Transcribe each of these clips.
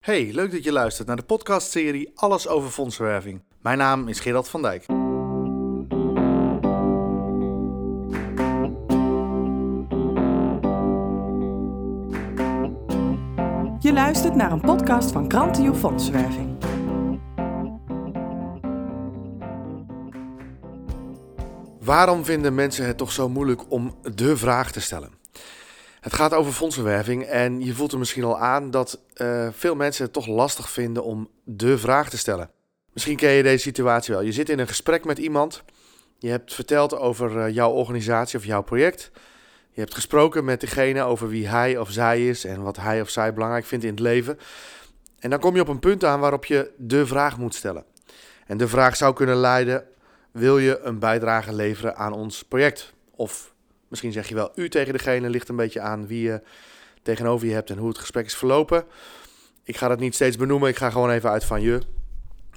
Hey, leuk dat je luistert naar de podcastserie Alles over fondsenwerving. Mijn naam is Gerald van Dijk. Je luistert naar een podcast van Krantio Fondsenwerving. Waarom vinden mensen het toch zo moeilijk om de vraag te stellen? Het gaat over fondsenwerving en je voelt er misschien al aan dat uh, veel mensen het toch lastig vinden om de vraag te stellen. Misschien ken je deze situatie wel. Je zit in een gesprek met iemand, je hebt verteld over uh, jouw organisatie of jouw project. Je hebt gesproken met degene over wie hij of zij is en wat hij of zij belangrijk vindt in het leven. En dan kom je op een punt aan waarop je de vraag moet stellen. En de vraag zou kunnen leiden: wil je een bijdrage leveren aan ons project? Of Misschien zeg je wel u tegen degene, ligt een beetje aan wie je tegenover je hebt en hoe het gesprek is verlopen. Ik ga dat niet steeds benoemen, ik ga gewoon even uit van je.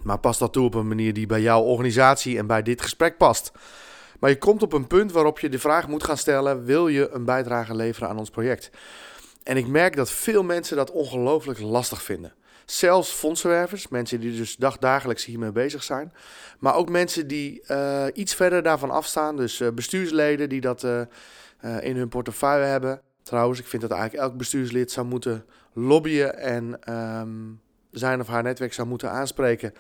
Maar pas dat toe op een manier die bij jouw organisatie en bij dit gesprek past. Maar je komt op een punt waarop je de vraag moet gaan stellen: wil je een bijdrage leveren aan ons project? En ik merk dat veel mensen dat ongelooflijk lastig vinden. Zelfs fondsenwervers, mensen die dus dagdagelijks hiermee bezig zijn. Maar ook mensen die uh, iets verder daarvan afstaan. Dus uh, bestuursleden die dat uh, in hun portefeuille hebben. Trouwens, ik vind dat eigenlijk elk bestuurslid zou moeten lobbyen en um, zijn of haar netwerk zou moeten aanspreken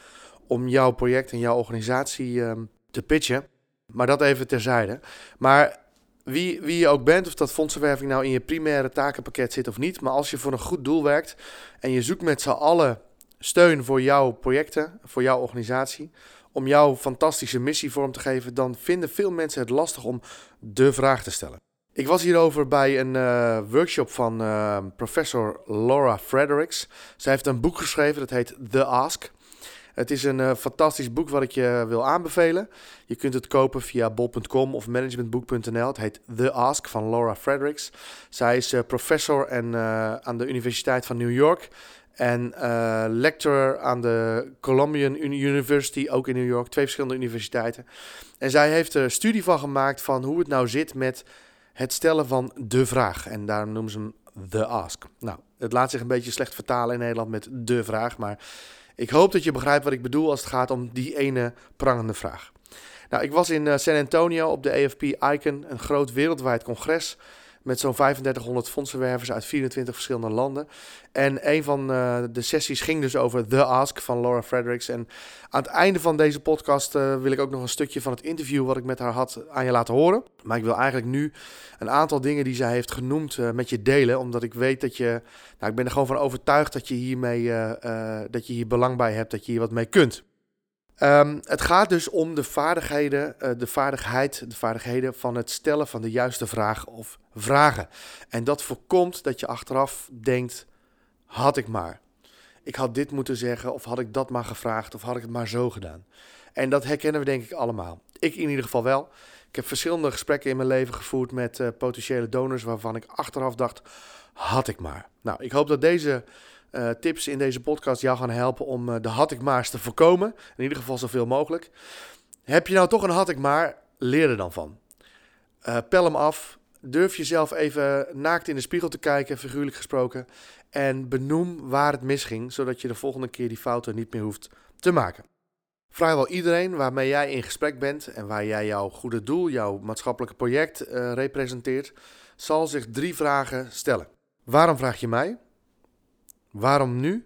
om jouw project en jouw organisatie um, te pitchen. Maar dat even terzijde. Maar wie, wie je ook bent, of dat fondsenwerving nou in je primaire takenpakket zit of niet. Maar als je voor een goed doel werkt en je zoekt met z'n allen steun voor jouw projecten, voor jouw organisatie, om jouw fantastische missie vorm te geven, dan vinden veel mensen het lastig om de vraag te stellen. Ik was hierover bij een uh, workshop van uh, professor Laura Fredericks. Zij heeft een boek geschreven, dat heet The Ask. Het is een uh, fantastisch boek wat ik je wil aanbevelen. Je kunt het kopen via bol.com of managementboek.nl. Het heet The Ask van Laura Fredericks. Zij is uh, professor en, uh, aan de Universiteit van New York. En lecturer aan de Columbian University, ook in New York. Twee verschillende universiteiten. En zij heeft er studie van gemaakt van hoe het nou zit met het stellen van de vraag. En daarom noemen ze hem The Ask. Nou, het laat zich een beetje slecht vertalen in Nederland met de vraag, maar... Ik hoop dat je begrijpt wat ik bedoel als het gaat om die ene prangende vraag. Nou, ik was in uh, San Antonio op de AFP Icon, een groot wereldwijd congres met zo'n 3500 fondsenwervers uit 24 verschillende landen. En een van uh, de sessies ging dus over The Ask van Laura Fredericks. En aan het einde van deze podcast uh, wil ik ook nog een stukje van het interview wat ik met haar had aan je laten horen. Maar ik wil eigenlijk nu een aantal dingen die zij heeft genoemd uh, met je delen. Omdat ik weet dat je, nou ik ben er gewoon van overtuigd dat je hiermee, dat je hier belang bij hebt, dat je hier wat mee kunt. Um, het gaat dus om de vaardigheden, uh, de vaardigheid, de vaardigheden van het stellen van de juiste vraag of vragen. En dat voorkomt dat je achteraf denkt: had ik maar. Ik had dit moeten zeggen, of had ik dat maar gevraagd, of had ik het maar zo gedaan. En dat herkennen we denk ik allemaal. Ik in ieder geval wel. Ik heb verschillende gesprekken in mijn leven gevoerd met uh, potentiële donors waarvan ik achteraf dacht: had ik maar. Nou, ik hoop dat deze uh, tips in deze podcast jou gaan helpen om uh, de had ik maar's te voorkomen. In ieder geval zoveel mogelijk. Heb je nou toch een had ik maar, leer er dan van. Uh, pel hem af. Durf jezelf even naakt in de spiegel te kijken, figuurlijk gesproken. En benoem waar het misging, zodat je de volgende keer die fouten niet meer hoeft te maken. Vrijwel iedereen waarmee jij in gesprek bent en waar jij jouw goede doel, jouw maatschappelijke project representeert, zal zich drie vragen stellen. Waarom vraag je mij? Waarom nu?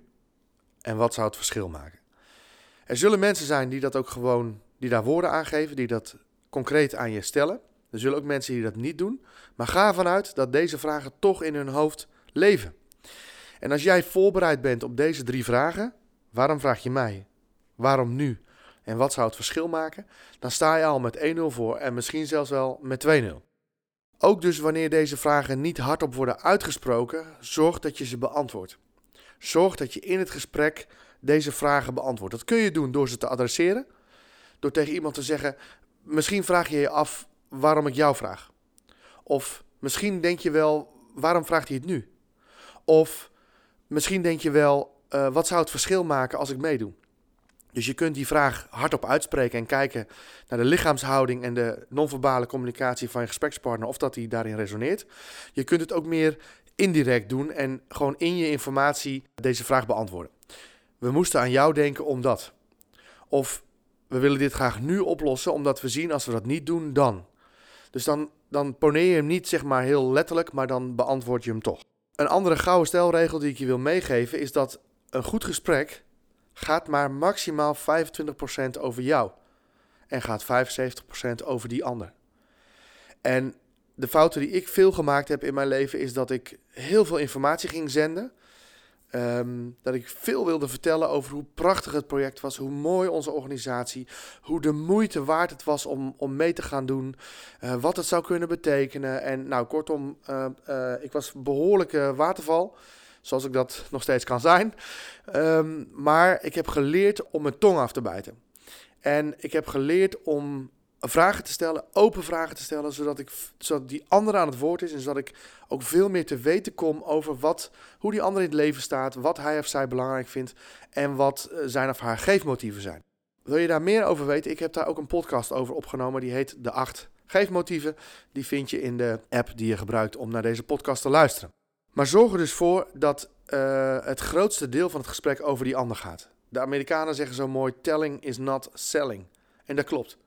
En wat zou het verschil maken? Er zullen mensen zijn die dat ook gewoon, die daar woorden aan geven, die dat concreet aan je stellen. Er zullen ook mensen die dat niet doen. Maar ga ervan uit dat deze vragen toch in hun hoofd leven. En als jij voorbereid bent op deze drie vragen, waarom vraag je mij? Waarom nu? En wat zou het verschil maken? Dan sta je al met 1-0 voor en misschien zelfs wel met 2-0. Ook dus wanneer deze vragen niet hardop worden uitgesproken, zorg dat je ze beantwoordt. Zorg dat je in het gesprek deze vragen beantwoordt. Dat kun je doen door ze te adresseren. Door tegen iemand te zeggen: Misschien vraag je je af waarom ik jou vraag. Of misschien denk je wel: waarom vraagt hij het nu? Of misschien denk je wel: uh, wat zou het verschil maken als ik meedoe? Dus je kunt die vraag hardop uitspreken en kijken naar de lichaamshouding en de non-verbale communicatie van je gesprekspartner, of dat die daarin resoneert. Je kunt het ook meer indirect doen en gewoon in je informatie deze vraag beantwoorden. We moesten aan jou denken omdat. Of we willen dit graag nu oplossen, omdat we zien als we dat niet doen, dan. Dus dan, dan poneer je hem niet zeg maar heel letterlijk, maar dan beantwoord je hem toch. Een andere gouden stelregel die ik je wil meegeven is dat een goed gesprek gaat maar maximaal 25% over jou. En gaat 75% over die ander. En de fouten die ik veel gemaakt heb in mijn leven is dat ik heel veel informatie ging zenden. Ehm, dat ik veel wilde vertellen over hoe prachtig het project was, hoe mooi onze organisatie, hoe de moeite waard het was om, om mee te gaan doen, uh, wat het zou kunnen betekenen. En nou, kortom, uh, ik was behoorlijke waterval, zoals ik dat nog steeds kan zijn. Um, maar ik heb geleerd om mijn tong af te bijten. En ik heb geleerd om vragen te stellen, open vragen te stellen, zodat, ik, zodat die andere aan het woord is en zodat ik ook veel meer te weten kom over wat, hoe die ander in het leven staat, wat hij of zij belangrijk vindt en wat eh, zijn of haar geefmotieven zijn. Wil je daar meer over weten? Ik heb daar ook een podcast over opgenomen, die heet De 8 Geefmotieven. Die vind je in de app die je gebruikt om naar deze podcast te luisteren. Maar zorg er dus voor dat uh, het grootste deel van het gesprek over die ander gaat. De Amerikanen zeggen zo mooi: telling is not selling. En dat klopt.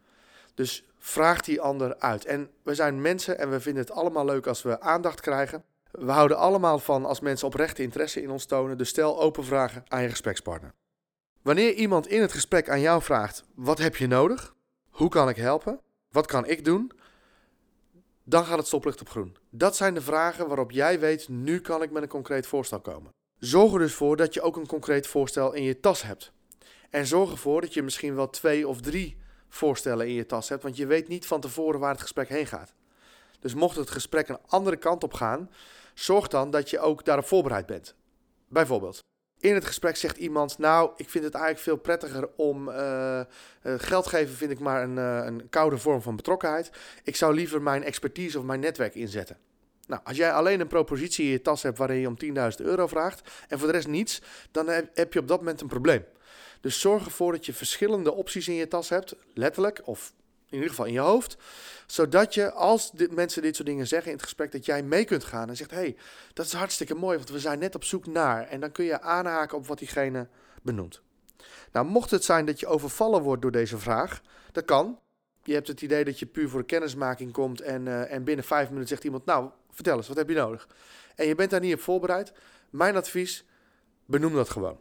Dus vraag die ander uit. En we zijn mensen en we vinden het allemaal leuk als we aandacht krijgen. We houden allemaal van als mensen oprechte interesse in ons tonen. Dus stel open vragen aan je gesprekspartner. Wanneer iemand in het gesprek aan jou vraagt: wat heb je nodig? Hoe kan ik helpen? Wat kan ik doen? Dan gaat het stoplicht op groen. Dat zijn de vragen waarop jij weet: nu kan ik met een concreet voorstel komen. Zorg er dus voor dat je ook een concreet voorstel in je tas hebt. En zorg ervoor dat je misschien wel twee of drie voorstellen in je tas hebt, want je weet niet van tevoren waar het gesprek heen gaat. Dus mocht het gesprek een andere kant op gaan, zorg dan dat je ook daarop voorbereid bent. Bijvoorbeeld, in het gesprek zegt iemand: Nou, ik vind het eigenlijk veel prettiger om uh, geld geven, vind ik maar een, uh, een koude vorm van betrokkenheid. Ik zou liever mijn expertise of mijn netwerk inzetten. Nou, als jij alleen een propositie in je tas hebt waarin je om 10.000 euro vraagt en voor de rest niets, dan heb je op dat moment een probleem. Dus zorg ervoor dat je verschillende opties in je tas hebt, letterlijk of in ieder geval in je hoofd, zodat je als mensen dit soort dingen zeggen in het gesprek, dat jij mee kunt gaan en zegt: hey, dat is hartstikke mooi, want we zijn net op zoek naar. En dan kun je aanhaken op wat diegene benoemt. Nou, mocht het zijn dat je overvallen wordt door deze vraag, dat kan. Je hebt het idee dat je puur voor kennismaking komt en, uh, en binnen vijf minuten zegt iemand: Nou, vertel eens, wat heb je nodig? En je bent daar niet op voorbereid. Mijn advies: benoem dat gewoon.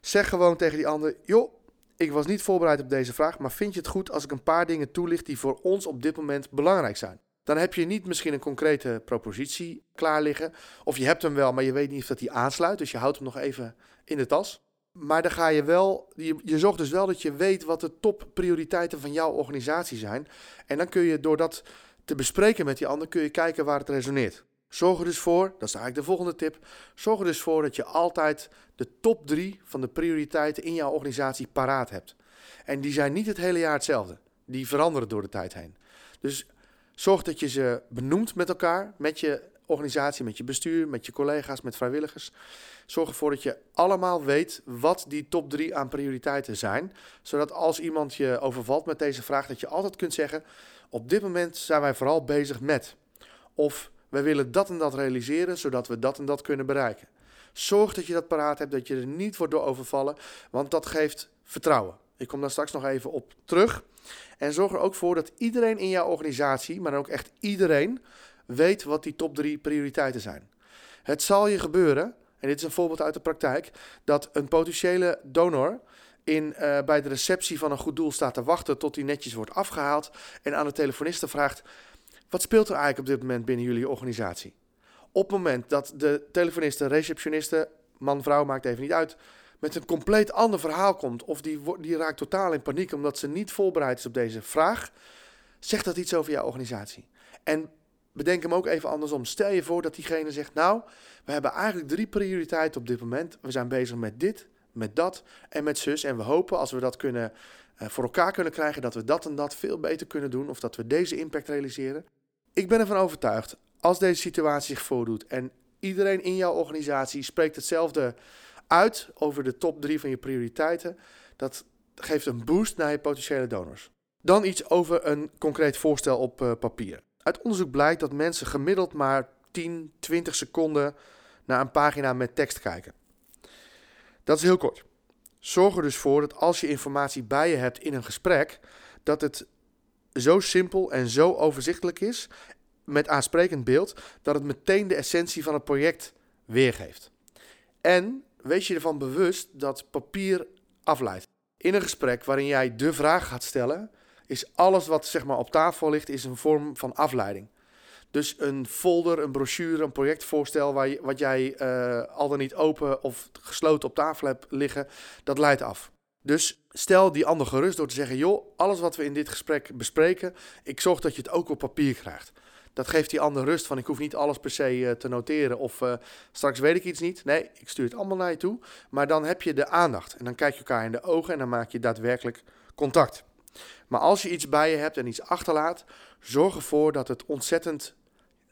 Zeg gewoon tegen die ander: joh, ik was niet voorbereid op deze vraag, maar vind je het goed als ik een paar dingen toelicht die voor ons op dit moment belangrijk zijn? Dan heb je niet misschien een concrete propositie klaar liggen, of je hebt hem wel, maar je weet niet of dat die aansluit, dus je houdt hem nog even in de tas. Maar dan ga je wel, je, je zorgt dus wel dat je weet wat de topprioriteiten van jouw organisatie zijn. En dan kun je door dat te bespreken met die ander, kun je kijken waar het resoneert. Zorg er dus voor, dat is eigenlijk de volgende tip, zorg er dus voor dat je altijd de top drie van de prioriteiten in jouw organisatie paraat hebt. En die zijn niet het hele jaar hetzelfde. Die veranderen door de tijd heen. Dus zorg dat je ze benoemt met elkaar, met je organisatie, met je bestuur, met je collega's, met vrijwilligers. Zorg ervoor dat je allemaal weet wat die top drie aan prioriteiten zijn. Zodat als iemand je overvalt met deze vraag, dat je altijd kunt zeggen: op dit moment zijn wij vooral bezig met. Of wij willen dat en dat realiseren, zodat we dat en dat kunnen bereiken. Zorg dat je dat paraat hebt, dat je er niet wordt door overvallen, want dat geeft vertrouwen. Ik kom daar straks nog even op terug. En zorg er ook voor dat iedereen in jouw organisatie, maar ook echt iedereen, weet wat die top drie prioriteiten zijn. Het zal je gebeuren, en dit is een voorbeeld uit de praktijk, dat een potentiële donor in, uh, bij de receptie van een goed doel staat te wachten tot die netjes wordt afgehaald en aan de telefoniste vraagt: wat speelt er eigenlijk op dit moment binnen jullie organisatie? Op het moment dat de telefoniste, receptioniste, man, vrouw, maakt even niet uit, met een compleet ander verhaal komt, of die, die raakt totaal in paniek omdat ze niet voorbereid is op deze vraag, zegt dat iets over jouw organisatie. En bedenk hem ook even andersom. Stel je voor dat diegene zegt: Nou, we hebben eigenlijk drie prioriteiten op dit moment. We zijn bezig met dit, met dat en met zus. En we hopen als we dat kunnen voor elkaar kunnen krijgen, dat we dat en dat veel beter kunnen doen. Of dat we deze impact realiseren. Ik ben ervan overtuigd, als deze situatie zich voordoet en iedereen in jouw organisatie spreekt hetzelfde uit over de top drie van je prioriteiten, dat geeft een boost naar je potentiële donors. Dan iets over een concreet voorstel op uh, papier. Uit onderzoek blijkt dat mensen gemiddeld maar 10, 20 seconden naar een pagina met tekst kijken. Dat is heel kort. Zorg er dus voor dat als je informatie bij je hebt in een gesprek, dat het zo simpel en zo overzichtelijk is, met aansprekend beeld, dat het meteen de essentie van het project weergeeft. En wees je ervan bewust dat papier afleidt. In een gesprek waarin jij de vraag gaat stellen, is alles wat zeg maar, op tafel ligt, is een vorm van afleiding. Dus een folder, een brochure, een projectvoorstel waar je, wat jij uh, al dan niet open of gesloten op tafel hebt liggen, dat leidt af. Dus stel die ander gerust door te zeggen: joh, alles wat we in dit gesprek bespreken, ik zorg dat je het ook op papier krijgt. Dat geeft die ander rust van ik hoef niet alles per se uh, te noteren of uh, straks weet ik iets niet. Nee, ik stuur het allemaal naar je toe. Maar dan heb je de aandacht en dan kijk je elkaar in de ogen en dan maak je daadwerkelijk contact. Maar als je iets bij je hebt en iets achterlaat, zorg ervoor dat het ontzettend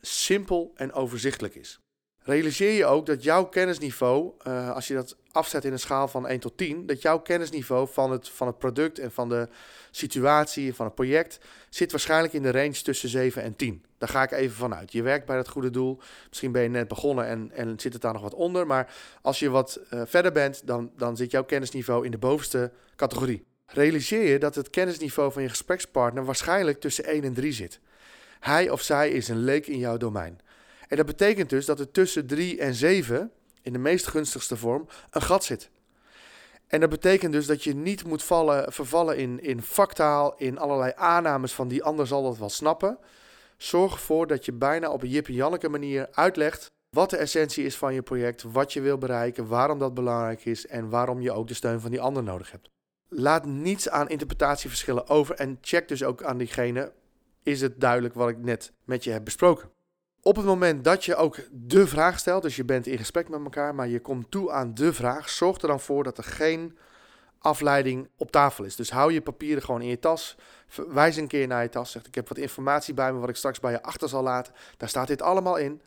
simpel en overzichtelijk is. Realiseer je ook dat jouw kennisniveau, uh, als je dat afzet in een schaal van 1 tot 10, dat jouw kennisniveau van het, van het product en van de situatie van het project zit waarschijnlijk in de range tussen 7 en 10. Daar ga ik even vanuit. Je werkt bij het goede doel. Misschien ben je net begonnen en, en zit het daar nog wat onder. Maar als je wat uh, verder bent, dan, dan zit jouw kennisniveau in de bovenste categorie. Realiseer je dat het kennisniveau van je gesprekspartner waarschijnlijk tussen 1 en 3 zit. Hij of zij is een leek in jouw domein. En dat betekent dus dat er tussen 3 en 7, in de meest gunstigste vorm, een gat zit. En dat betekent dus dat je niet moet vallen, vervallen in, in vaktaal, in allerlei aannames van die ander zal dat wel snappen. Zorg ervoor dat je bijna op een Jip en Janneke manier uitlegt wat de essentie is van je project, wat je wil bereiken, waarom dat belangrijk is en waarom je ook de steun van die ander nodig hebt. Laat niets aan interpretatieverschillen over en check dus ook aan diegene is het duidelijk wat ik net met je heb besproken. Op het moment dat je ook de vraag stelt, dus je bent in gesprek met elkaar, maar je komt toe aan de vraag, zorg er dan voor dat er geen afleiding op tafel is. Dus hou je papieren gewoon in je tas. Wijs een keer naar je tas. Zeg, ik heb wat informatie bij me wat ik straks bij je achter zal laten. Daar staat dit allemaal in.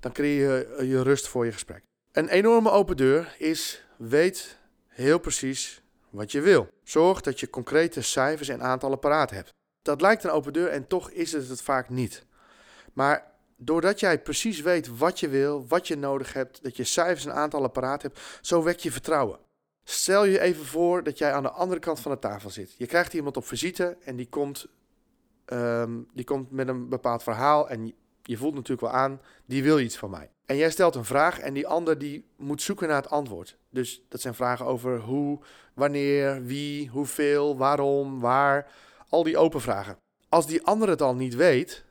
Dan creëer je je rust voor je gesprek. Een enorme open deur is weet heel precies wat je wil. Zorg dat je concrete cijfers en aantallen paraat hebt dat lijkt een open deur en toch is het het vaak niet. Maar doordat jij precies weet wat je wil, wat je nodig hebt, dat je cijfers en aantallen paraat hebt, zo wek je vertrouwen. Stel je even voor dat jij aan de andere kant van de tafel zit. Je krijgt iemand op visite en die komt, ehm, die komt met een bepaald verhaal en je voelt natuurlijk wel aan, die wil iets van mij. En jij stelt een vraag en die ander die moet zoeken naar het antwoord. Dus dat zijn vragen over hoe, wanneer, wie, hoeveel, waarom, waar al die open vragen. Als die andere het al niet weet,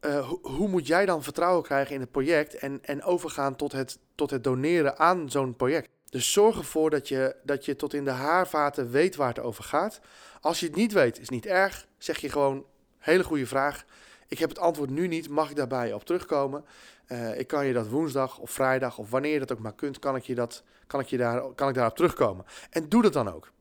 uh, hoe moet jij dan vertrouwen krijgen in het project en, en overgaan tot het, tot het doneren aan zo'n project? Dus zorg ervoor dat je, dat je tot in de haarvaten weet waar het over gaat. Als je het niet weet, is niet erg. Zeg je gewoon, hele goede vraag. Ik heb het antwoord nu niet, mag ik daarbij op terugkomen? Uh, ik kan je dat woensdag of vrijdag of wanneer je dat ook maar kunt, kan ik, je dat, kan ik, je daar, kan ik daarop terugkomen. En doe dat dan ook.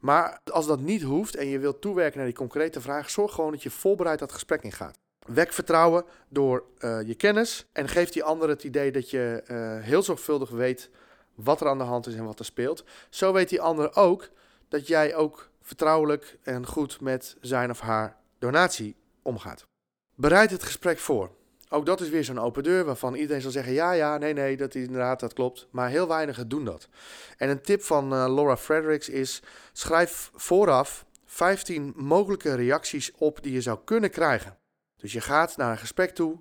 Maar als dat niet hoeft en je wilt toewerken naar die concrete vraag, zorg gewoon dat je voorbereid dat gesprek ingaat. Wek vertrouwen door uh, je kennis en geef die ander het idee dat je uh, heel zorgvuldig weet wat er aan de hand is en wat er speelt. Zo weet die ander ook dat jij ook vertrouwelijk en goed met zijn of haar donatie omgaat. Bereid het gesprek voor. Ook dat is weer zo'n open deur waarvan iedereen zal zeggen: ja, ja, nee, nee, dat is inderdaad, dat klopt. Maar heel weinigen doen dat. En een tip van uh, Laura Fredericks is: schrijf vooraf 15 mogelijke reacties op die je zou kunnen krijgen. Dus je gaat naar een gesprek toe.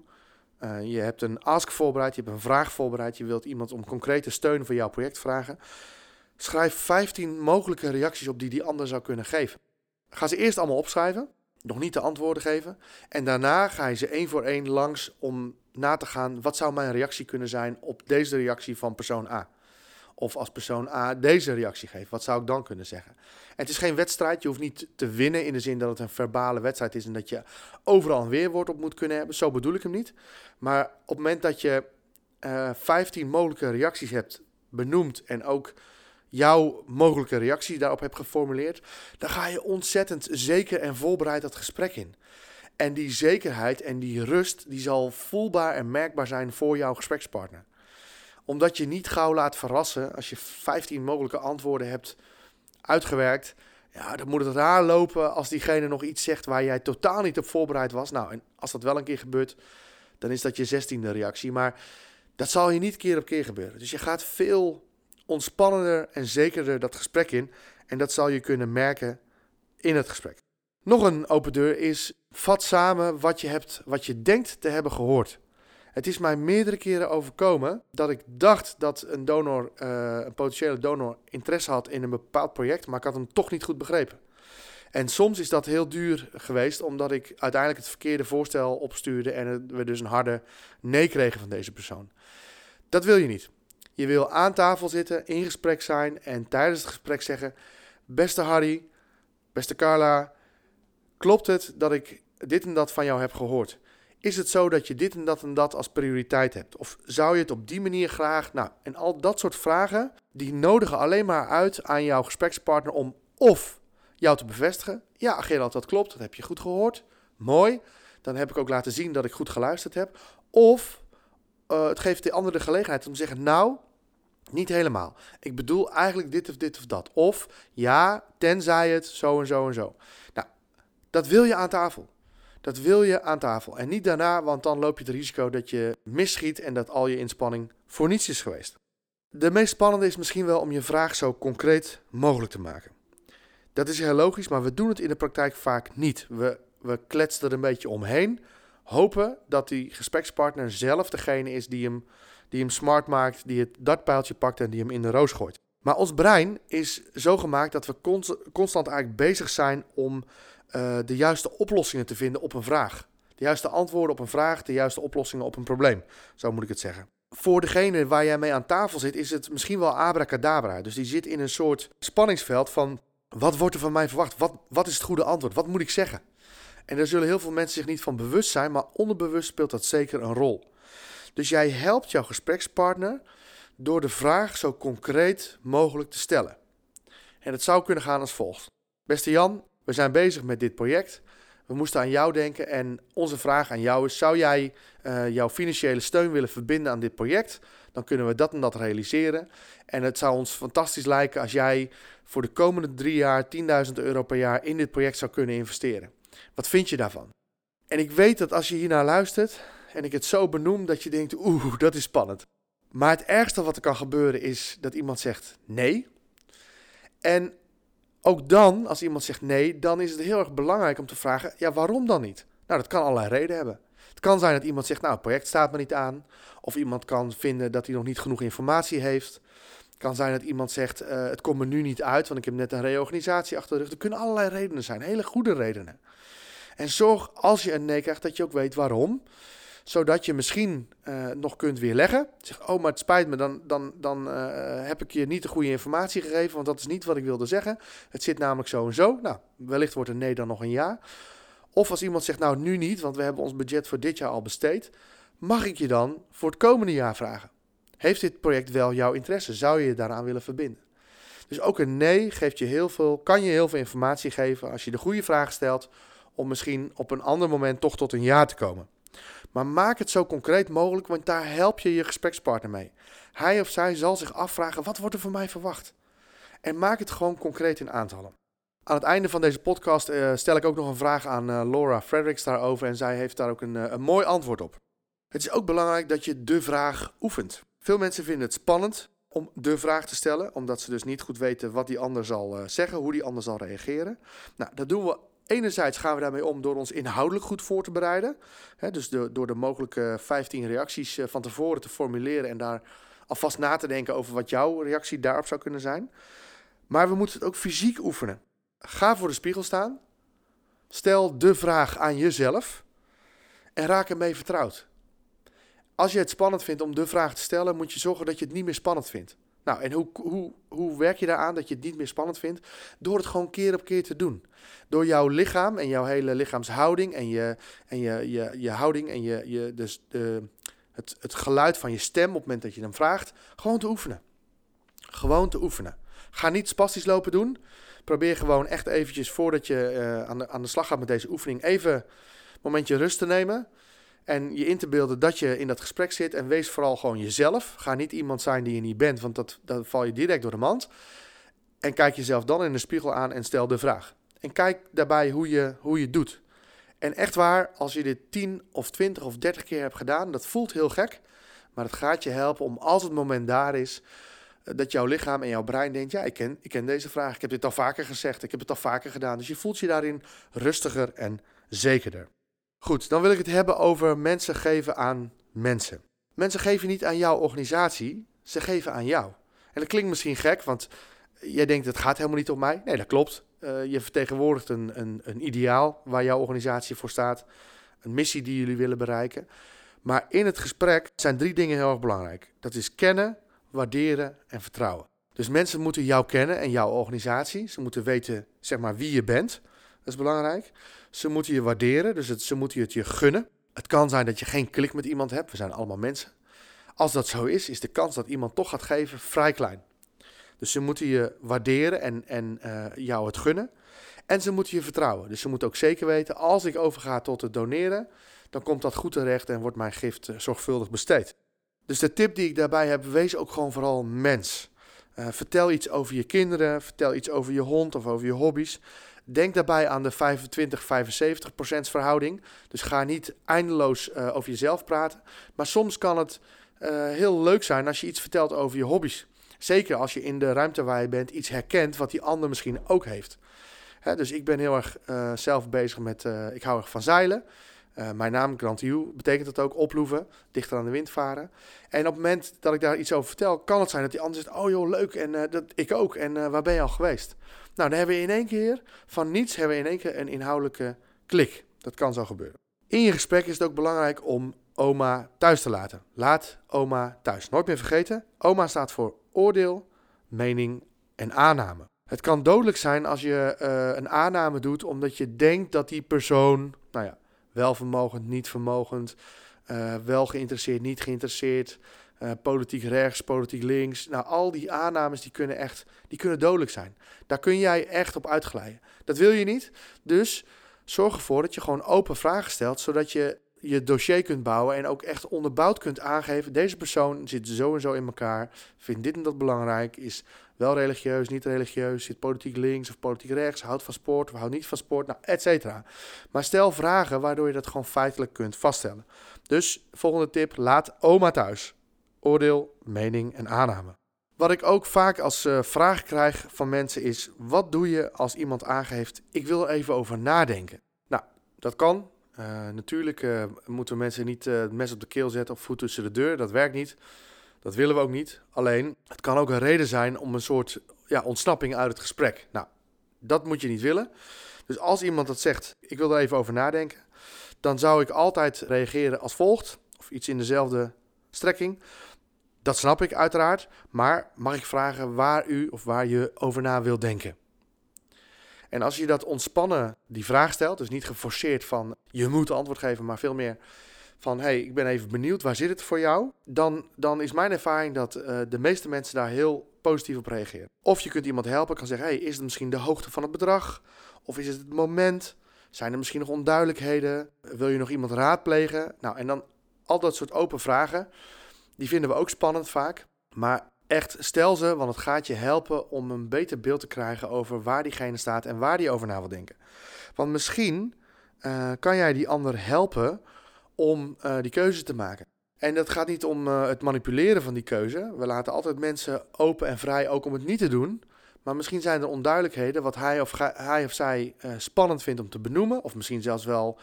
Uh, je hebt een ask voorbereid, je hebt een vraag voorbereid. Je wilt iemand om concrete steun voor jouw project vragen. Schrijf 15 mogelijke reacties op die die ander zou kunnen geven. Ga ze eerst allemaal opschrijven nog niet de antwoorden geven. En daarna ga je ze één voor één langs om na te gaan, wat zou mijn reactie kunnen zijn op deze reactie van persoon A? Of als persoon A deze reactie geeft, wat zou ik dan kunnen zeggen? En het is geen wedstrijd, je hoeft niet te winnen in de zin dat het een verbale wedstrijd is en dat je overal een weerwoord op moet kunnen hebben. Zo bedoel ik hem niet. Maar op het moment dat je uh, eh, 15 mogelijke reacties hebt benoemd en ook jouw mogelijke reactie daarop hebt geformuleerd, dan ga je ontzettend zeker en voorbereid dat gesprek in. En die zekerheid en die rust, die zal voelbaar en merkbaar zijn voor jouw gesprekspartner. Omdat je niet gauw laat verrassen als je 15 mogelijke antwoorden hebt uitgewerkt. Ja, dan moet het raar lopen als diegene nog iets zegt waar jij totaal niet op voorbereid was. Nou, en als dat wel een keer gebeurt, dan is dat je zestiende reactie. Maar dat zal je niet keer op keer gebeuren. Dus je gaat veel ontspannender en zekerder dat gesprek in. En dat zal je kunnen merken in het gesprek. Nog een open deur is: vat samen wat je hebt, wat je denkt te hebben gehoord. Het is mij meerdere keren overkomen dat ik dacht dat een donor, uh, een potentiële donor, interesse had in een bepaald project, maar ik had hem toch niet goed begrepen. En soms is dat heel duur geweest, omdat ik uiteindelijk het verkeerde voorstel opstuurde en we dus een harde nee kregen van deze persoon. Dat wil je niet. Je wil aan tafel zitten, in gesprek zijn en tijdens het gesprek zeggen: Beste Harry, beste Carla, klopt het dat ik dit en dat van jou heb gehoord? Is het zo dat je dit en dat en dat als prioriteit hebt? Of zou je het op die manier graag? Nou, en al dat soort vragen, die nodigen alleen maar uit aan jouw gesprekspartner om of jou te bevestigen. Ja, Gerald, dat klopt, dat heb je goed gehoord. Mooi. Dan heb ik ook laten zien dat ik goed geluisterd heb. Of uh, het geeft de ander de gelegenheid om te zeggen: Nou, niet helemaal. Ik bedoel eigenlijk dit of dit of dat. Of ja, tenzij het zo en zo en zo. Nou, dat wil je aan tafel. Dat wil je aan tafel. En niet daarna, want dan loop je het risico dat je misschiet en dat al je inspanning voor niets is geweest. De meest spannende is misschien wel om je vraag zo concreet mogelijk te maken. Dat is heel logisch, maar we doen het in de praktijk vaak niet. We, we kletsen er een beetje omheen, hopen dat die gesprekspartner zelf degene is die hem, die hem smart maakt, die het dartpijltje pakt en die hem in de roos gooit. Maar ons brein is zo gemaakt dat we constant eigenlijk bezig zijn om uh, de juiste oplossingen te vinden op een vraag. De juiste antwoorden op een vraag, de juiste oplossingen op een probleem. Zo moet ik het zeggen. Voor degene waar jij mee aan tafel zit, is het misschien wel abracadabra. Dus die zit in een soort spanningsveld van wat wordt er van mij verwacht? Wat, wat is het goede antwoord? Wat moet ik zeggen? En daar zullen heel veel mensen zich niet van bewust zijn, maar onderbewust speelt dat zeker een rol. Dus jij helpt jouw gesprekspartner door de vraag zo concreet mogelijk te stellen. En het zou kunnen gaan als volgt. Beste Jan, we zijn bezig met dit project. We moesten aan jou denken en onze vraag aan jou is: zou jij uh, jouw financiële steun willen verbinden aan dit project? Dan kunnen we dat en dat realiseren. En het zou ons fantastisch lijken als jij voor de komende drie jaar 10.000 euro per jaar in dit project zou kunnen investeren. Wat vind je daarvan? En ik weet dat als je hiernaar luistert en ik het zo benoem, dat je denkt: oeh, dat is spannend. Maar het ergste wat er kan gebeuren is dat iemand zegt nee. En ook dan, als iemand zegt nee, dan is het heel erg belangrijk om te vragen: ja, waarom dan niet? Nou, dat kan allerlei redenen hebben. Het kan zijn dat iemand zegt: nou, het project staat me niet aan. Of iemand kan vinden dat hij nog niet genoeg informatie heeft. Het kan zijn dat iemand zegt: uh, het komt me nu niet uit, want ik heb net een reorganisatie achter de rug. Er kunnen allerlei redenen zijn, hele goede redenen. En zorg als je een nee krijgt dat je ook weet waarom zodat je misschien uh, nog kunt weerleggen. Zeg, oh, maar het spijt me, dan, dan, dan uh, heb ik je niet de goede informatie gegeven, want dat is niet wat ik wilde zeggen. Het zit namelijk zo en zo. Nou, wellicht wordt een nee dan nog een ja. Of als iemand zegt, nou nu niet, want we hebben ons budget voor dit jaar al besteed. Mag ik je dan voor het komende jaar vragen? Heeft dit project wel jouw interesse? Zou je je daaraan willen verbinden? Dus ook een nee geeft je heel veel, kan je heel veel informatie geven als je de goede vraag stelt om misschien op een ander moment toch tot een ja te komen. Maar maak het zo concreet mogelijk, want daar help je je gesprekspartner mee. Hij of zij zal zich afvragen: wat wordt er van mij verwacht? En maak het gewoon concreet in aantallen. Aan het einde van deze podcast uh, stel ik ook nog een vraag aan uh, Laura Fredericks daarover en zij heeft daar ook een, uh, een mooi antwoord op. Het is ook belangrijk dat je de vraag oefent. Veel mensen vinden het spannend om de vraag te stellen, omdat ze dus niet goed weten wat die ander zal zeggen, hoe die ander zal reageren. Nou, dat doen we Enerzijds gaan we daarmee om door ons inhoudelijk goed voor te bereiden. Hè, dus de, door de mogelijke 15 reacties eh, van tevoren te formuleren en daar alvast na te denken over wat jouw reactie daarop zou kunnen zijn. Maar we moeten het ook fysiek oefenen. Ga voor de spiegel staan. Stel de vraag aan jezelf en raak ermee vertrouwd. Als je het spannend vindt om de vraag te stellen, moet je zorgen dat je het niet meer spannend vindt. Nou, en hoe, hoe, hoe werk je daaraan dat je het niet meer spannend vindt? Door het gewoon keer op keer te doen. Door jouw lichaam en jouw hele lichaamshouding en je, en je, je, je houding en je, je, dus de, het, het geluid van je stem op het moment dat je hem vraagt, gewoon te oefenen. Gewoon te oefenen. Ga niet spastisch lopen doen. Probeer gewoon echt eventjes voordat je uh, aan, de, aan de slag gaat met deze oefening, even een momentje rust te nemen. En je in te beelden dat je in dat gesprek zit. En wees vooral gewoon jezelf. Ga niet iemand zijn die je niet bent, want dat, dan val je direct door de mand. En kijk jezelf dan in de spiegel aan en stel de vraag. En kijk daarbij hoe je, hoe je doet. En echt waar, als je dit 10 of 20 of 30 keer hebt gedaan, dat voelt heel gek. Maar het gaat je helpen om als het moment daar is, eh, dat jouw lichaam en jouw brein denkt: ja, ik ken, ik ken deze vraag. Ik heb dit al vaker gezegd. Ik heb het al vaker gedaan. Dus je voelt je daarin rustiger en zekerder. Goed, dan wil ik het hebben over mensen geven aan mensen. Mensen geven niet aan jouw organisatie, ze geven aan jou. En dat klinkt misschien gek, want jij denkt het gaat helemaal niet om mij. Nee, dat klopt. Uh, je vertegenwoordigt een, een, een ideaal waar jouw organisatie voor staat, een missie die jullie willen bereiken. Maar in het gesprek zijn drie dingen heel erg belangrijk. Dat is kennen, waarderen en vertrouwen. Dus mensen moeten jou kennen en jouw organisatie. Ze moeten weten zeg maar, wie je bent. Dat is belangrijk. Ze moeten je waarderen, dus ze moeten het je gunnen. Het kan zijn dat je geen klik met iemand hebt. We zijn allemaal mensen. Als dat zo is, is de kans dat iemand toch gaat geven vrij klein. Dus ze moeten je waarderen en, en uh, jou het gunnen. En ze moeten je vertrouwen. Dus ze moeten ook zeker weten, als ik overga tot het doneren, dan komt dat goed terecht en wordt mijn gift uh, zorgvuldig besteed. Dus de tip die ik daarbij heb, wees ook gewoon vooral mens. Uh, vertel iets over je kinderen, vertel iets over je hond of over je hobby's. Denk daarbij aan de 25-75% verhouding. Dus ga niet eindeloos uh, over jezelf praten. Maar soms kan het uh, heel leuk zijn als je iets vertelt over je hobby's. Zeker als je in de ruimte waar je bent iets herkent wat die ander misschien ook heeft. Hè, dus ik ben heel erg uh, zelf bezig met, ik hou erg van zeilen. Uh, mijn naam, Grand U, betekent dat ook oploeven, dichter aan de wind varen. En op het moment dat ik daar iets over vertel, kan het zijn dat die ander zegt: Oh joh, leuk, en uh, dat, ik ook. En uh, waar ben je al geweest? Nou, dan hebben we in één keer, van niets, hebben we in één keer een inhoudelijke klik. Dat kan zo gebeuren. In je gesprek is het ook belangrijk om oma thuis te laten. Laat oma thuis. Nooit meer vergeten, oma staat voor oordeel, mening en aanname. Het kan dodelijk zijn als je een aanname doet omdat je denkt dat die persoon, nou ja, welvermogend, niet vermogend, uh, wel geïnteresseerd, niet geïnteresseerd, uh, politiek rechts, politiek links. Nou, al die aannames die kunnen echt, die kunnen dodelijk zijn. Daar kun jij echt op uitglijden. Dat wil je niet. Dus zorg ervoor dat je gewoon open vragen stelt, zodat je je dossier kunt bouwen en ook echt onderbouwd kunt aangeven. Deze persoon zit zo en zo in elkaar, vindt dit en dat belangrijk, is wel religieus, niet religieus, zit politiek links of politiek rechts, houdt van sport of houdt niet van sport, nou, et cetera. Maar stel vragen waardoor je dat gewoon feitelijk kunt vaststellen. Dus volgende tip, laat oma thuis. Oordeel, mening en aanname. Wat ik ook vaak als uh, vraag krijg van mensen is: wat doe je als iemand aangeeft, ik wil er even over nadenken? Nou, dat kan. Uh, natuurlijk uh, moeten mensen niet het mes op de keel zetten of voet tussen de deur. Dat werkt niet. Dat willen we ook niet. Alleen, het kan ook een reden zijn om een soort ja, ontsnapping uit het gesprek. Nou, dat moet je niet willen. Dus als iemand dat zegt, ik wil er even over nadenken, dan zou ik altijd reageren als volgt, of iets in dezelfde strekking. Dat snap ik uiteraard, maar mag ik vragen waar u of waar je over na wil denken? En als je dat ontspannen die vraag stelt, dus niet geforceerd van je moet antwoord geven, maar veel meer van hey, ik ben even benieuwd, waar zit het voor jou? Dan, dan is mijn ervaring dat uh, de meeste mensen daar heel positief op reageren. Of je kunt iemand helpen, kan zeggen, hey, is het misschien de hoogte van het bedrag? Of is het het moment? Zijn er misschien nog onduidelijkheden? Wil je nog iemand raadplegen? Nou, en dan al dat soort open vragen, die vinden we ook spannend vaak. Maar echt, stel ze, want het gaat je helpen om een beter beeld te krijgen over waar diegene staat en waar die over na wil denken. Want misschien uh, kan jij die ander helpen om uh, die keuze te maken. En dat gaat niet om uh, het manipuleren van die keuze. We laten altijd mensen open en vrij ook om het niet te doen. Maar misschien zijn er onduidelijkheden wat hij of, hij of zij uh, spannend vindt om te benoemen. Of misschien zelfs wel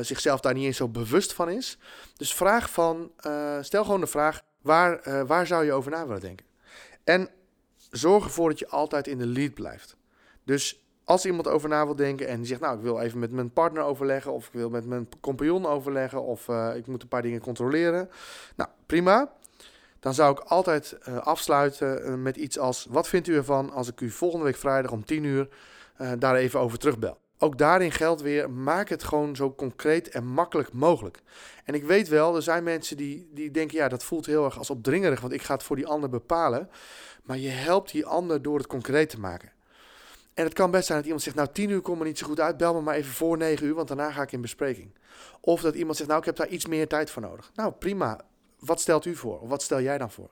zichzelf daar niet eens zo bewust van is. Dus vraag van, stel gewoon de vraag, waar, waar zou je over na willen denken? En zorg ervoor dat je altijd in de lead blijft. Dus als iemand over na wil denken en die zegt, nou, ik wil even met mijn partner overleggen, of ik wil met mijn compagnon overleggen, of uh, ik moet een paar dingen controleren. Nou, prima. Dan zou ik altijd uh, afsluiten uh, met iets als, wat vindt u ervan als ik u volgende week vrijdag om 10 uur daar even over terugbel? Ook daarin geldt weer, maak het gewoon zo concreet en makkelijk mogelijk. En ik weet wel, er zijn mensen die, die denken, ja, dat voelt heel erg als opdringerig, want ik ga het voor die ander bepalen. Maar je helpt die ander door het concreet te maken. En het kan best zijn dat iemand zegt, nou 10 uur komt me niet zo goed uit, bel me maar even voor 9 uur, want daarna ga ik in bespreking. Of dat iemand zegt, nou ik heb daar iets meer tijd voor nodig. Nou prima, wat stelt u voor? Of wat stel jij dan voor?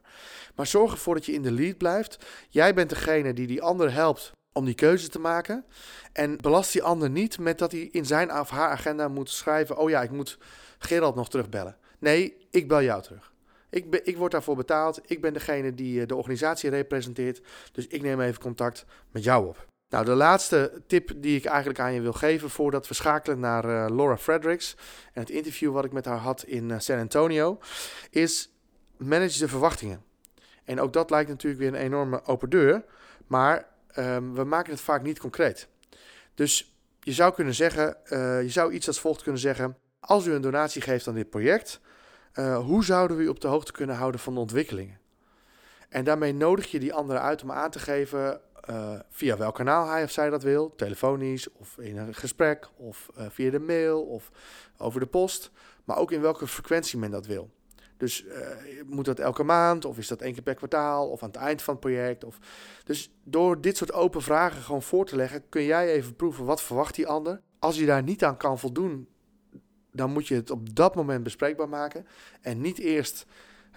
Maar zorg ervoor dat je in de lead blijft. Jij bent degene die die ander helpt om die keuze te maken. En belast die ander niet met dat hij in zijn of haar agenda moet schrijven: Oh ja, ik moet Gerald nog terugbellen. Nee, ik bel jou terug. Ik, ik word daarvoor betaald. Ik ben degene die eh, de organisatie representeert. Dus ik neem even contact met jou op. Nou, de laatste tip die ik eigenlijk aan je wil geven voordat we schakelen naar uh, Laura Fredericks en het interview wat ik met haar had in uh, San Antonio, is manage de verwachtingen. En ook dat lijkt natuurlijk weer een enorme open deur, maar um, we maken het vaak niet concreet. Dus je zou kunnen zeggen, uh, je zou iets als volgt kunnen zeggen: als u een donatie geeft aan dit project, hoe zouden we u op de hoogte kunnen houden van de ontwikkelingen? En daarmee nodig je die anderen uit om aan te geven uh, via welk kanaal hij of zij dat wil. Telefonisch of in een gesprek of uh, via de mail of over de post. Maar ook in welke frequentie men dat wil. Dus uh, moet dat elke maand of is dat één keer per kwartaal of aan het eind van het project? Of... Dus door dit soort open vragen gewoon voor te leggen, kun jij even proeven wat verwacht die ander. Als je daar niet aan kan voldoen, dan moet je het op dat moment bespreekbaar maken. En niet eerst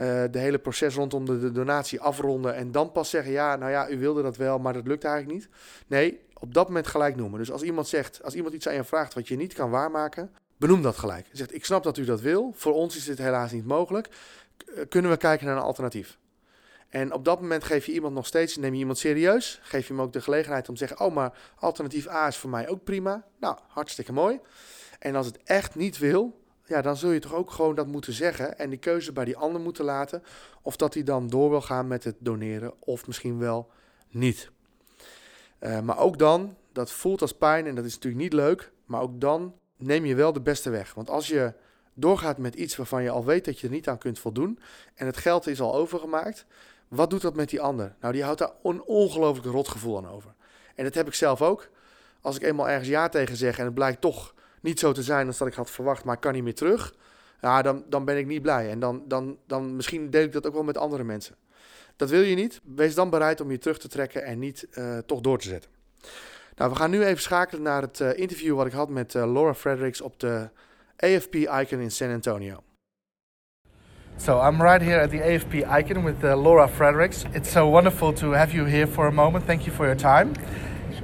uh, de hele proces rondom de, de, donatie afronden en dan pas zeggen: ja, nou ja, u wilde dat wel, maar dat lukt eigenlijk niet. Nee, op dat moment gelijk noemen. Dus als iemand zegt, als iemand iets aan je vraagt wat je niet kan waarmaken, benoem dat gelijk. Zegt: ik snap dat u dat wil, voor ons is dit helaas niet mogelijk. Eh, kunnen we kijken naar een alternatief? En op dat moment geef je iemand nog steeds, neem je iemand serieus, geef je hem ook de gelegenheid om te zeggen: oh, maar alternatief A is voor mij ook prima. Nou, hartstikke mooi. En als het echt niet wil, ja, dan zul je toch ook gewoon dat moeten zeggen en die keuze bij die ander moeten laten. Of dat hij dan door wil gaan met het doneren, of misschien wel niet. Uh, maar ook dan, dat voelt als pijn en dat is natuurlijk niet leuk, maar ook dan neem je wel de beste weg. Want als je doorgaat met iets waarvan je al weet dat je er niet aan kunt voldoen en het geld is al overgemaakt, wat doet dat met die ander? Nou, die houdt daar een ongelooflijk rotgevoel aan over. En dat heb ik zelf ook. Als ik eenmaal ergens ja tegen zeg en het blijkt toch niet zo te zijn als dat ik had verwacht, maar ik kan niet meer terug. Ja, dan, dan ben ik niet blij. En dan, dan, dan misschien deel ik dat ook wel met andere mensen. Dat wil je niet. Wees dan bereid om je terug te trekken en niet uh, toch door te zetten. Nou, we gaan nu even schakelen naar het uh, interview wat ik had met uh, Laura Fredericks op de AFP Icon in San Antonio. So I'm right here at the AFP Icon with Laura Fredericks. It's so wonderful to have you here for a moment. Thank you for your time.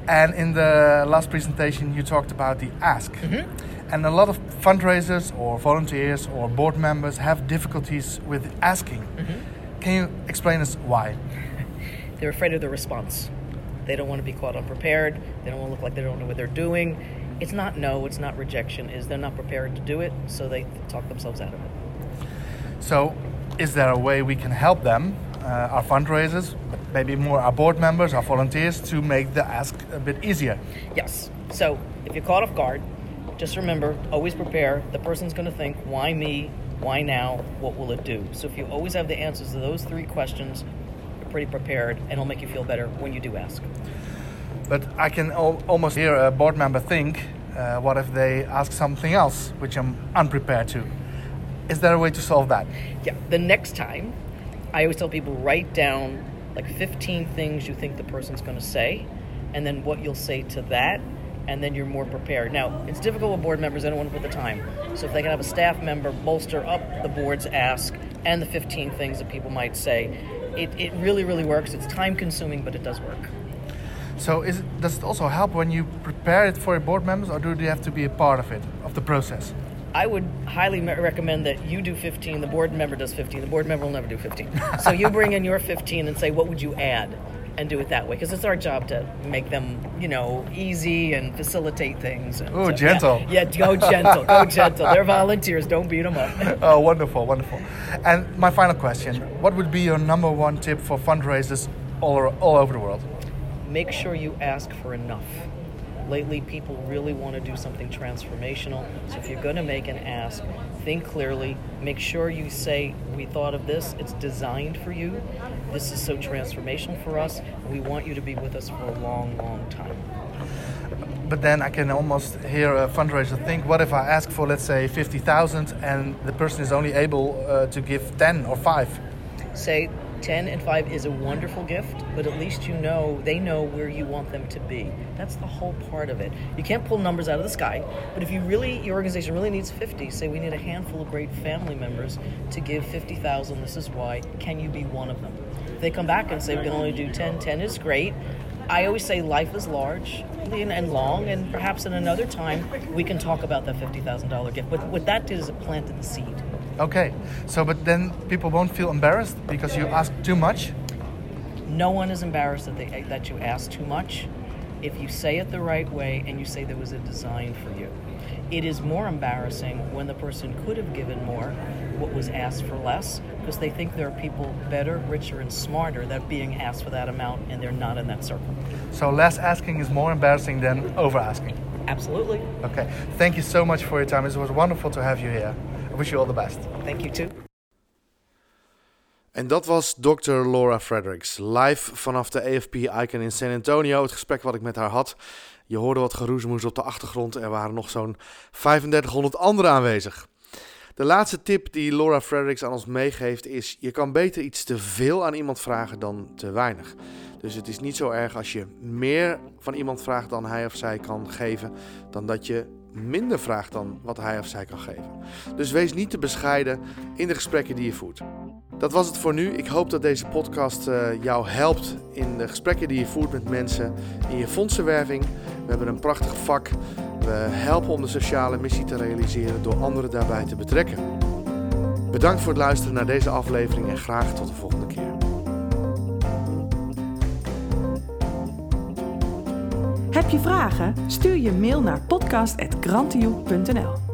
And in the last presentation, you talked about the ask. Mm-hmm. And a lot of fundraisers or volunteers or board members have difficulties with asking. Mm-hmm. Can you explain us why? They're afraid of the response. They don't want to be caught unprepared. They don't want to look like they don't know what they're doing. It's not no, it's not rejection, is they're not prepared to do it, so they talk themselves out of it. So, is there a way we can help them uh, our fundraisers, maybe more our board members, our volunteers, to make the ask a bit easier. Yes. So if you're caught off guard, just remember always prepare. The person's going to think, why me? Why now? What will it do? So if you always have the answers to those three questions, you're pretty prepared, and it'll make you feel better when you do ask. But I can al- almost hear a board member think, uh, what if they ask something else, which I'm unprepared to? Is there a way to solve that? Yeah, the next time I always tell people write down like 15 things you think the person's going to say, and then what you'll say to that, and then you're more prepared. Now, it's difficult with board members, they don't want to put the time. So if they can have a staff member bolster up the board's ask and the 15 things that people might say, it, it really, really works. It's time consuming, but it does work. So is does it also help when you prepare it for your board members, or do they have to be a part of it, of the process? I would highly recommend that you do 15, the board member does 15. The board member will never do 15. so you bring in your 15 and say, what would you add? And do it that way because it's our job to make them, you know, easy and facilitate things. Oh, so, gentle. Yeah, yeah, go gentle, go gentle. They're volunteers. Don't beat them up. oh, wonderful, wonderful. And my final question: What would be your number one tip for fundraisers all, all over the world? Make sure you ask for enough lately people really want to do something transformational. So if you're going to make an ask, think clearly. Make sure you say, We thought of this, it's designed for you. This is so transformational for us. We want you to be with us for a long, long time. But then I can almost hear a fundraiser think, what if I ask for, let's say, 50,000 and the person is only able uh, to give 10 or 5? Say, 10 and 5 is a wonderful gift, but at least you know they know where you want them to be. That's the whole part of it. You can't pull numbers out of the sky, but if you really your organization really needs 50, say we need a handful of great family members to give 50,000, this is why, can you be one of them? If they come back and say we can only do 10, 10 is great, I always say life is large and long, and perhaps in another time we can talk about that $50,000 gift. But what that did is it planted the seed. Okay, so but then people won't feel embarrassed because you ask too much. No one is embarrassed that, they, that you ask too much if you say it the right way and you say there was a design for you. It is more embarrassing when the person could have given more, what was asked for less, because they think there are people better, richer, and smarter that are being asked for that amount and they're not in that circle. So less asking is more embarrassing than over asking. Absolutely. Okay, thank you so much for your time. It was wonderful to have you here. I wish you all the best. Thank you too. En dat was Dr. Laura Fredericks, live vanaf de AFP Icon in San Antonio. Het gesprek wat ik met haar had. Je hoorde wat geroezemoes op de achtergrond. Er waren nog zo'n 3500 anderen aanwezig. De laatste tip die Laura Fredericks aan ons meegeeft is: je kan beter iets te veel aan iemand vragen dan te weinig. Dus het is niet zo erg als je meer van iemand vraagt dan hij of zij kan geven, dan dat je minder vraagt dan wat hij of zij kan geven. Dus wees niet te bescheiden in de gesprekken die je voert. Dat was het voor nu. Ik hoop dat deze podcast uh, jou helpt in de gesprekken die je voert met mensen in je fondsenwerving. We hebben een prachtig vak. We helpen om de sociale missie te realiseren door anderen daarbij te betrekken. Bedankt voor het luisteren naar deze aflevering en graag tot de volgende keer. Heb je vragen? Stuur je mail naar podcast.grantioe.nl